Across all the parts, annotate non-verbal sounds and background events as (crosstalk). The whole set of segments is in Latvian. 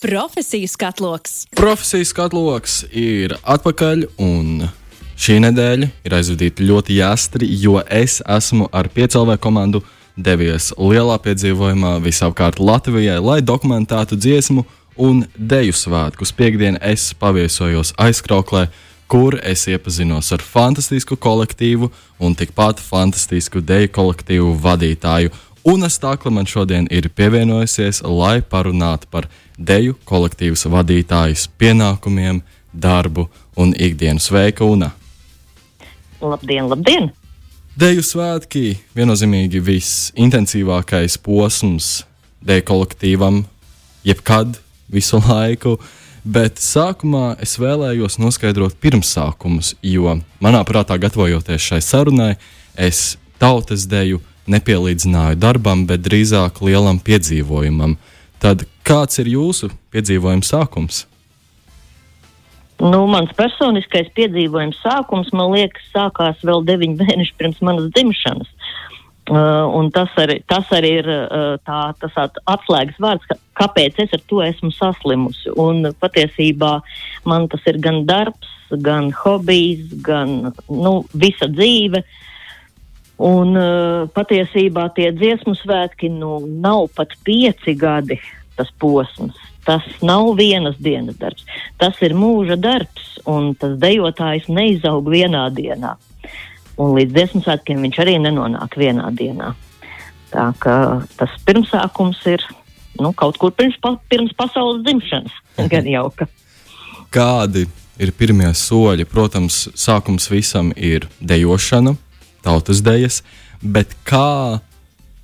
Profesiju skatloks. Profesiju skatloks ir atpakaļ, un šī nedēļa ir aizvadīta ļoti jāstri, jo es esmu ar piecēlvēju komandu devies lielā piedzīvojumā visapkārt Latvijai, lai dokumentētu dziesmu un deju svētkus. Piektdien es paviesojos aizkrauklē, kur es iepazinos ar fantastisku kolektīvu un tikpat fantastisku deju kolektīvu vadītāju. Un es tā, ka man šodien ir pievienojusies, lai parunātu par deju kolektīvas vadītājas pienākumiem, darbu un ikdienu. Sveika, Una! Labdien, labdien! Deju svētki viennozīmīgi visintensīvākais posms deju kolektīvam, jebkad, visu laiku. Bet sākumā es vēlējos noskaidrot pirmsākumus, jo manā prātā, gatavojoties šai sarunai, es tautas deju nepielīdzināju darbam, bet drīzāk lielam piedzīvojumam. Tad kāds ir jūsu piedzīvojuma sākums? Nu, mans personiskais piedzīvojums sākums, man liekas, sākās vēl deviņi mēneši pirms manas dzimšanas. Uh, tas arī, tas arī ir uh, tā, tas atslēgas vārds, ka, kāpēc es ar to esmu saslimusi. Un patiesībā man tas ir gan darbs, gan hobijs, gan nu, visa dzīve. Un uh, patiesībā tie dziesmu svētki nu, nav pat pieci gadi tas posms. Tas nav vienas dienas darbs. Tas ir mūža darbs, un tas dejotājs neizaug vienā dienā. Un līdz dziesmu svētkiem viņš arī nenonāk vienā dienā. Tā kā tas pirmsākums ir nu, kaut kur pirms, pa, pirms pasaules dzimšanas. (laughs) Gan jauka. Kādi ir pirmie soļi? Protams, sākums visam ir dejošana, tautas dejas, bet kā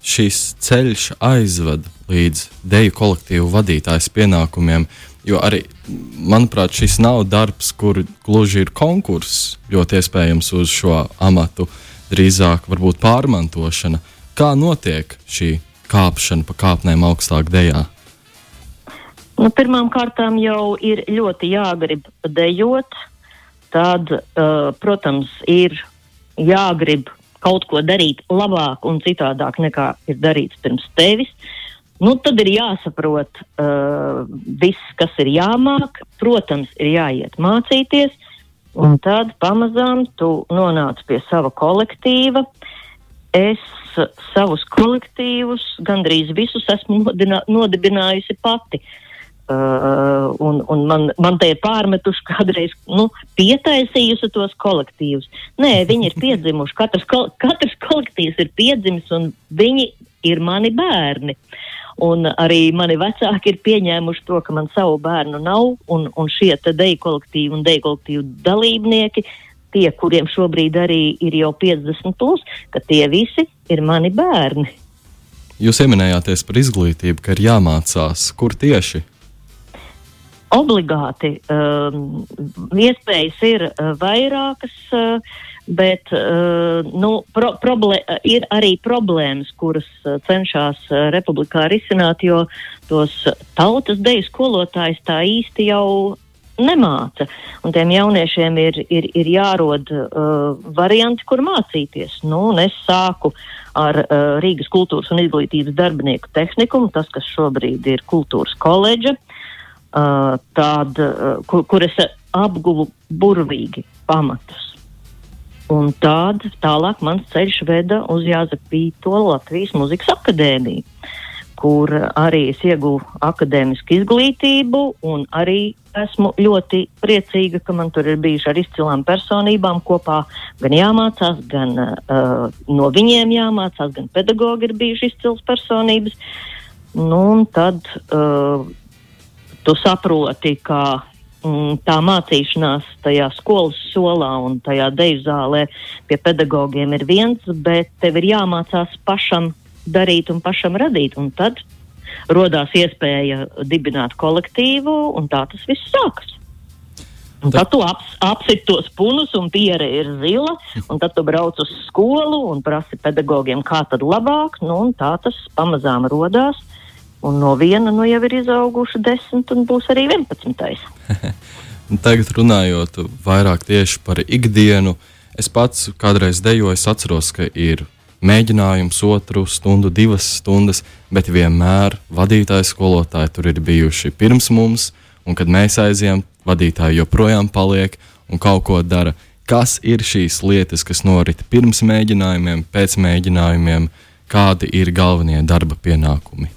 šis ceļš aizved līdz deju kolektīvu vadītājas pienākumiem. Jo arī, manuprāt, šis nav darbs, kur gluži ir konkurss, ļoti iespējams uz šo amatu, drīzāk varbūt pārmantošana. Kā notiek šī kāpšana pa kāpnēm augstāk dejā? Nu, Pirmkārt, jau ir ļoti jāgrib dejot. Tad, uh, protams, ir jāgrib kaut ko darīt labāk un citādāk nekā ir darīts pirms tevis. Nu, tad ir jāsaprot uh, viss, kas ir jāmāk. Protams, ir jāiet mācīties, un tad pamazām tu nonāc pie sava kolektīva. Es savus kolektīvus gandrīz visus esmu nodibinājusi pati. Uh, Uh, un, un man, man te ir pārmetuši kādreiz, nu, pietaisījusi tos kolektīvus. Nē, viņi ir piedzimuši, katrs, kol, katrs kolektīvs ir piedzimis un viņi ir mani bērni. Un arī mani vecāki ir pieņēmuši to, ka man savu bērnu nav, un, un šie deju kolektīvi un deju kolektīvu dalībnieki, tie, kuriem šobrīd arī ir jau 50 plus, ka tie visi ir mani bērni. Jūs pieminējāties par izglītību, ka ir jāmācās, kur tieši obligāti um, iespējas ir uh, vairākas, uh, bet uh, nu, pro, problē, ir arī problēmas, kuras uh, cenšas uh, republikā risināt, jo tos tautas deju skolotājs tā īsti jau nemāca. Un tiem jauniešiem ir, ir, ir jārod uh, varianti, kur mācīties. Nu, es sāku ar uh, Rīgas kultūras un izglītības darbinieku tehnikumu, tas, kas šobrīd ir kultūras koledža. Uh, uh, tāda, kur, kur es apguvu burvīgi pamatus. Un tād, tālāk mans ceļš veda uz Jāzepīto Latvijas muzikas akadēmiju, kur arī es ieguvu akadēmisku izglītību un arī esmu ļoti priecīga, ka man tur ir bijuši ar izcilām personībām kopā gan jāmācās, gan uh, no viņiem jāmācās, gan pedagogi ir bijuši izcils personības. Nu, un tad uh, tu saproti, ka mm, tā mācīšanās tajā skolas solā un tajā deju zālē pie pedagogiem ir viens, bet tev ir jāmācās pašam darīt un pašam radīt. Un tad radās iespēja dibināt kolektīvu, un tā tas viss sākas. Un tad tu ap, apsit tos punus, un piera ir zila, un tad tu brauc uz skolu un prasi pedagogiem, kā tad labāk, nu, tā tas pamazām rodās. Un no viena nu, jau ir izauguši desmit, un būs arī vienpadsmitais. (laughs) Tagad runājot vairāk tieši par ikdienu, es pats kādreiz dejoju, es atceros, ka ir mēģinājums otru stundu, divas stundas, bet vienmēr vadītāji skolotāji tur ir bijuši pirms mums, un kad mēs aizjām, vadītāji joprojām paliek un kaut ko dara. Kas ir šīs lietas, kas norit pirms mēģinājumiem, pēc mēģinājumiem, kādi ir galvenie darba pienākumi?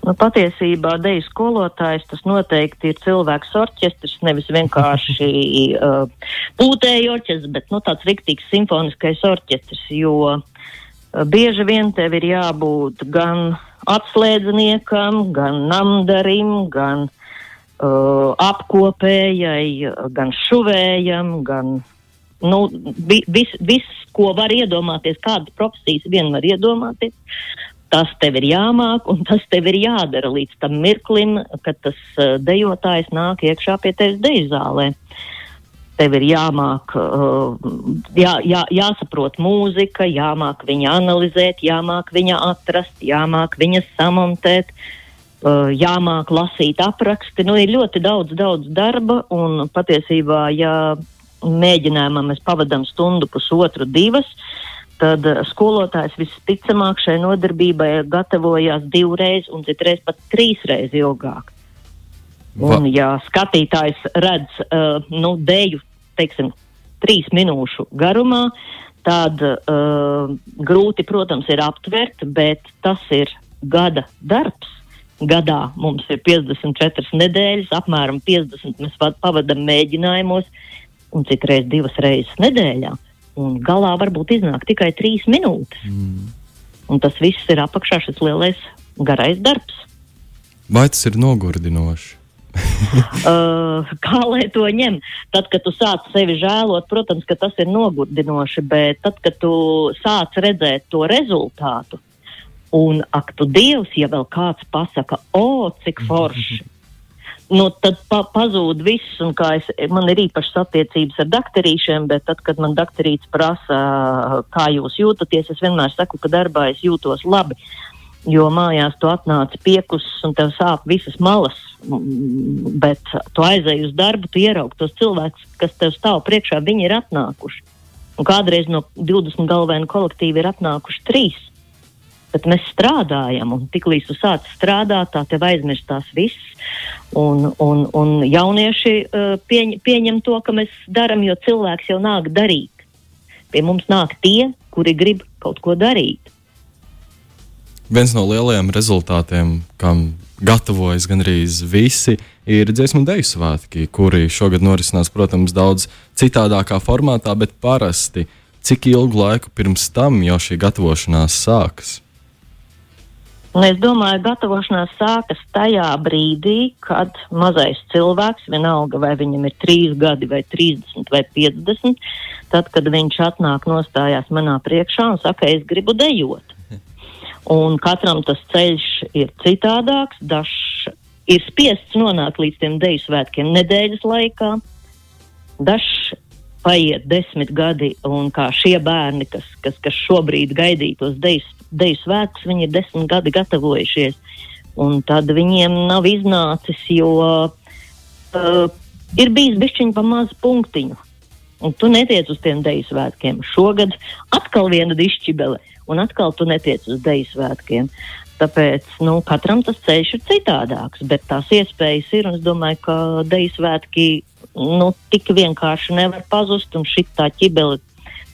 Nu, patiesībā deju skolotājs tas noteikti ir cilvēks orķestris, nevis vienkārši (laughs) uh, pūtēju orķestris, bet nu, tāds riktīgs simfoniskais orķestris, jo uh, bieži vien tev ir jābūt gan atslēdzniekam, gan namdarim, gan uh, apkopējai, gan šuvējam, gan nu, vi, vis, viss, ko var iedomāties, kādas profesijas vien var iedomāties tas tev ir jāmāk un tas tev ir jādara līdz tam mirklim, kad tas uh, dejotājs nāk iekšā pie tevis deju zālē. Tev ir jāmāk, uh, jā, jā, jāsaprot mūzika, jāmāk viņa analizēt, jāmāk viņa atrast, jāmāk viņa samontēt, uh, jāmāk lasīt apraksti. Nu, ir ļoti daudz, daudz darba un patiesībā, ja mēģinājumā mēs pavadām stundu, pusotru, divas, uh, tad eh, skolotājs visticamāk šai nodarbībai gatavojās divreiz un citreiz pat trīsreiz ilgāk. Un, ja skatītājs redz uh, nu, dēļu, teiksim, trīs minūšu garumā, tad uh, grūti, protams, ir aptvert, bet tas ir gada darbs. Gadā mums ir 54 nedēļas, apmēram 50 mēs pavadām mēģinājumos, un citreiz divas reizes nedēļā. Uh, un galā varbūt iznāk tikai trīs minūtes. Mm. Un tas viss ir apakšā šis lielais garais darbs. Vai tas ir nogurdinoši? (laughs) uh, kā lai to ņem? Tad, kad tu sāc sevi žēlot, protams, ka tas ir nogurdinoši, bet tad, kad tu sāc redzēt to rezultātu, un ak, tu Dievs, ja vēl kāds pasaka, o, cik forši! Nu, tad pa, pazūd viss, un kā es, man ir īpašas attiecības ar doktorīšiem, bet tad, kad man doktorīts prasa, kā jūs jūtaties, es vienmēr saku, ka darbā es jūtos labi. Jo mājās tu atnāc piekus un tev sāp visas malas, bet tu aizēji uz darbu, tu ieraugi tos cilvēkus, kas tev stāv priekšā, viņi ir atnākuši. Un kādreiz no 20 galvenā kolektīva ir atnākuši trīs bet mēs strādājam, un tiklīdz tu sāc strādāt, tā tev aizmirstās viss. Un, un, un jaunieši uh, pieņ, pieņem to, ka mēs darām, jo cilvēks jau nāk darīt. Pie mums nāk tie, kuri grib kaut ko darīt. Viens no lielajiem rezultātiem, kam gatavojas gandrīz visi, ir dziesmu deju svētki, kuri šogad norisinās, protams, daudz citādākā formātā, bet parasti cik ilgu laiku pirms tam jau šī gatavošanās sākas? Un es domāju, gatavošanās sākas tajā brīdī, kad mazais cilvēks, vienalga vai viņam ir 3 gadi, vai 30 vai 50, tad, kad viņš atnāk nostājās manā priekšā un saka, es gribu dejot. Un katram tas ceļš ir citādāks, dažs ir spiests nonākt līdz tiem deju svētkiem nedēļas laikā, dažs paiet desmit gadi, un kā šie bērni, kas, kas, kas šobrīd gaidītos deju deju svētkus, viņi ir desmit gadi gatavojušies. Un tad viņiem nav iznācis, jo uh, ir bijis bišķiņa pa mazu punktiņu. Un tu netiec uz tiem deju svētkiem. Šogad atkal viena dišķibele, un atkal tu netiec uz deju svētkiem. Tāpēc nu, katram tas ceļš ir citādāks, bet tās iespējas ir. Es domāju, ka deju svētki nu, tik vienkārši nevar pazust, un šī tā ķibele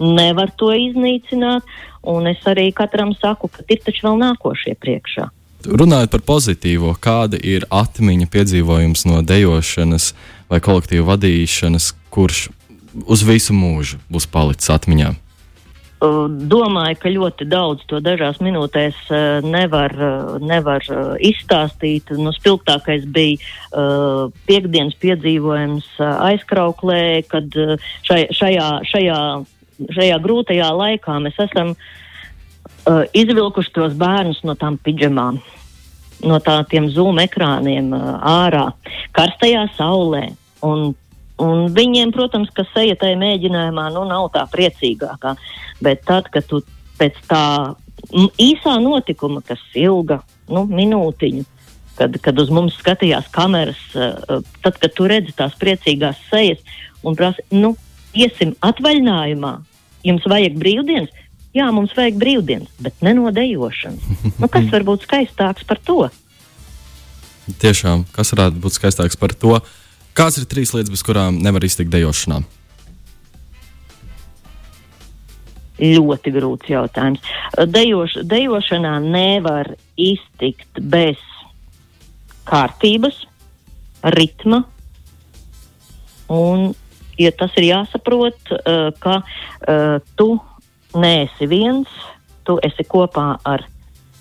nevar to iznīcināt. Un es arī katram saku, ka ir taču vēl nākošie priekšā. Runājot par pozitīvo, kāda ir atmiņa piedzīvojums no dejošanas vai kolektīvu vadīšanas, kurš uz visu mūžu būs palicis atmiņā? Domāju, ka ļoti daudz to dažās minūtēs nevar, nevar izstāstīt. Nu, spilgtākais bija uh, piekdienas piedzīvojums aizkrauklē, kad šai, šajā, šajā šajā grūtajā laikā mēs esam uh, izvilkuši tos bērnus no tām pidžamām, no tādiem zoom ekrāniem uh, ārā, karstajā saulē. Un, un viņiem, protams, ka seja tajā mēģinājumā nu, nav tā priecīgākā, bet tad, kad tu pēc tā īsā notikuma, kas ilga nu, minūtiņu, kad, kad uz mums skatījās kameras, uh, tad, kad tu redzi tās priecīgās sejas un prasi, nu, iesim atvaļinājumā, jums vajag brīvdienas, jā, mums vajag brīvdienas, bet ne no dejošanas. Nu, kas var būt skaistāks par to? Tiešām, kas varētu būt skaistāks par to? Kādas ir trīs lietas, bez kurām nevar iztikt dejošanā? Ļoti grūts jautājums. Dejoš, dejošanā nevar iztikt bez kārtības, ritma. Un, ja tas ir jāsaprot, uh, ka uh, tu neesi viens, tu esi kopā ar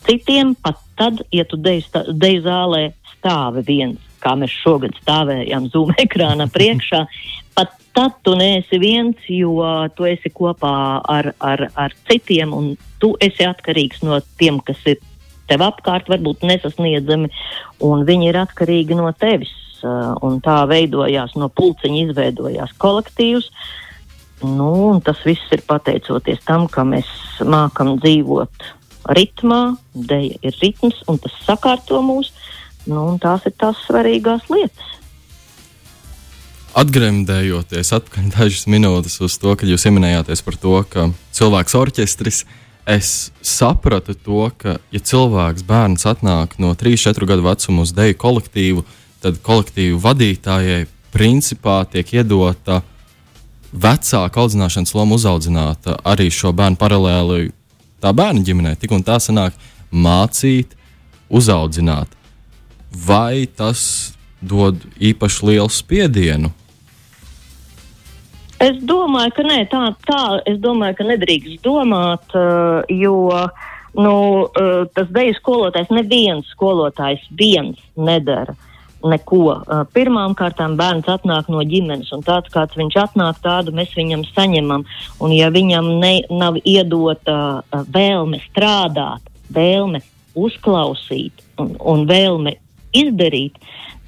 citiem, pat tad, ja tu deju zālē stāvi viens, kā mēs šogad stāvējām Zoom (laughs) ekrāna priekšā, pat tad tu neesi viens, jo tu esi kopā ar, ar, ar citiem, un tu esi atkarīgs no tiem, kas ir tev apkārt, varbūt nesasniedzami, un viņi ir atkarīgi no tevis. Un tā veidojās no pulciņa, izveidojās kolektīvs. Nu, tas viss ir pateicoties tam, ka mēs mākam dzīvot ritmā, dēļa ir ritms, un tas sakārto mūs. Nu, tās ir tās svarīgās lietas atgremdējoties atpakaļ dažas minūtes uz to, kad jūs pieminējāties par to, ka cilvēks orķestris. Es sapratu to, ka, ja cilvēks, bērns atnāk no 3, 4 gadu vecuma uz deju kolektīvu, tad kolektīvu vadītājai principā tiek iedota vecāka audzināšanas loma uzaudzināt arī šo bērnu paralēli tā bērna ģimenē. Tik un tā sanāk mācīt, uzaudzināt. Vai tas dod īpaši lielu spiedienu Es domāju, ka nē, tā, tā es domāju, ka nedrīkst domāt, uh, jo nu, uh, tas deju skolotājs, neviens skolotājs viens nedara neko. Pirmām kārtām bērns atnāk no ģimenes, un tāds, kāds viņš atnāk, tādu mēs viņam saņemam. Un ja viņam ne, nav iedota vēlme strādāt, vēlme uzklausīt un, un vēlme izdarīt,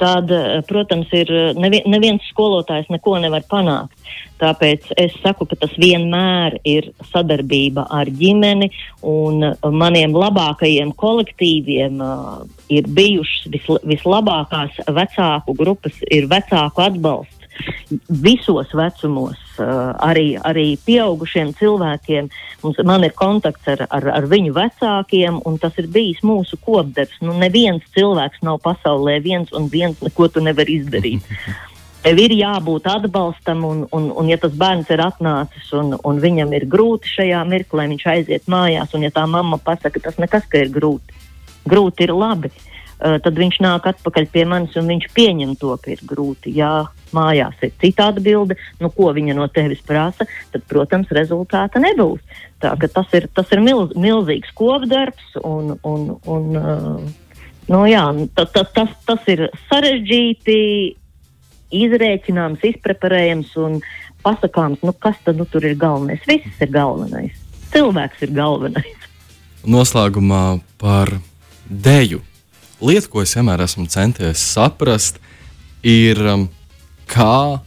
tad, eh, protams, ir eh, nevi, neviens skolotājs neko nevar panākt. Tāpēc es saku, ka tas vienmēr ir sadarbība ar ģimeni, un maniem labākajiem kolektīviem uh, ir bijušas vis, vislabākās vecāku grupas, ir vecāku atbalsts visos vecumos, arī, arī pieaugušiem cilvēkiem. Mums, man ir kontakts ar, ar, ar viņu vecākiem, un tas ir bijis mūsu kopdarbs. Nu, neviens cilvēks nav pasaulē viens un viens, neko tu nevari izdarīt. (laughs) Tev ir jābūt atbalstam, un, un, un ja tas bērns ir atnācis un, un viņam ir grūti šajā mirklī, viņš aiziet mājās, un ja tā mamma pasaka, tas nekas, ka ir grūti. Grūti ir labi. Uh, tad viņš nāk atpakaļ pie manis un viņš pieņem to, ka ir grūti. Jā, mājās ir cita atbilde, nu, ko viņa no tevis prasa, tad, protams, rezultāta nebūs. Tā, tas ir, tas ir milz, milzīgs kopdarbs un, un, un uh, nu, jā, ta, ta, tas, tas ir sarežģīti, izrēķināms, izpreparējams un pasakāms, nu, kas tad nu, tur ir galvenais. Viss ir galvenais. Cilvēks ir galvenais. Noslēgumā par deju. Lieta, ko es vienmēr esmu centies saprast, ir um, kā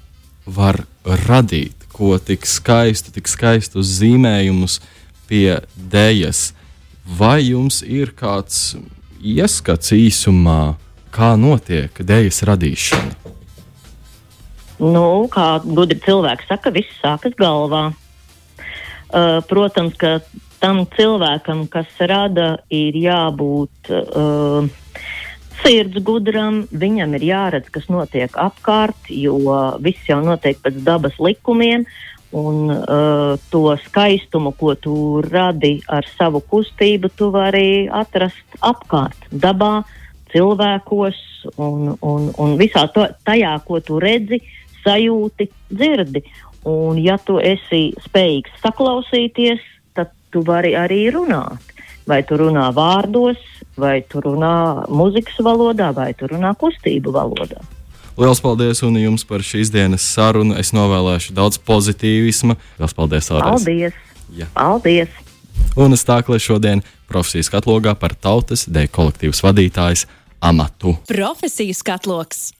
var radīt ko tik skaistu, tik skaistu zīmējumus pie dēļas. Vai jums ir kāds ieskats īsumā, kā notiek dēļas radīšana? Nu, kā gudri cilvēki saka, viss sākas galvā. Uh, protams, ka tam cilvēkam, kas rada, ir jābūt uh, sirds gudram, viņam ir jāredz, kas notiek apkārt, jo viss jau notiek pēc dabas likumiem. Un uh, to skaistumu, ko tu radi ar savu kustību, tu vari atrast apkārt, dabā, cilvēkos un, un, un visā to, tajā, ko tu redzi, sajūti, dzirdi. Un, ja tu esi spējīgs saklausīties, tad tu vari arī runāt. Vai tu runā vārdos, vai tu runā muzikas valodā, vai tu runā kustību valodā. Lielas paldies un jums par šīs dienas sarunu. Es novēlēšu daudz pozitīvisma. Lielas paldies! Ārēs. Paldies! Ja. paldies. Un es tā kā šodien profesijas katlogā par tautas deju kolektīvas vadītājas amatu. Profesijas katloks!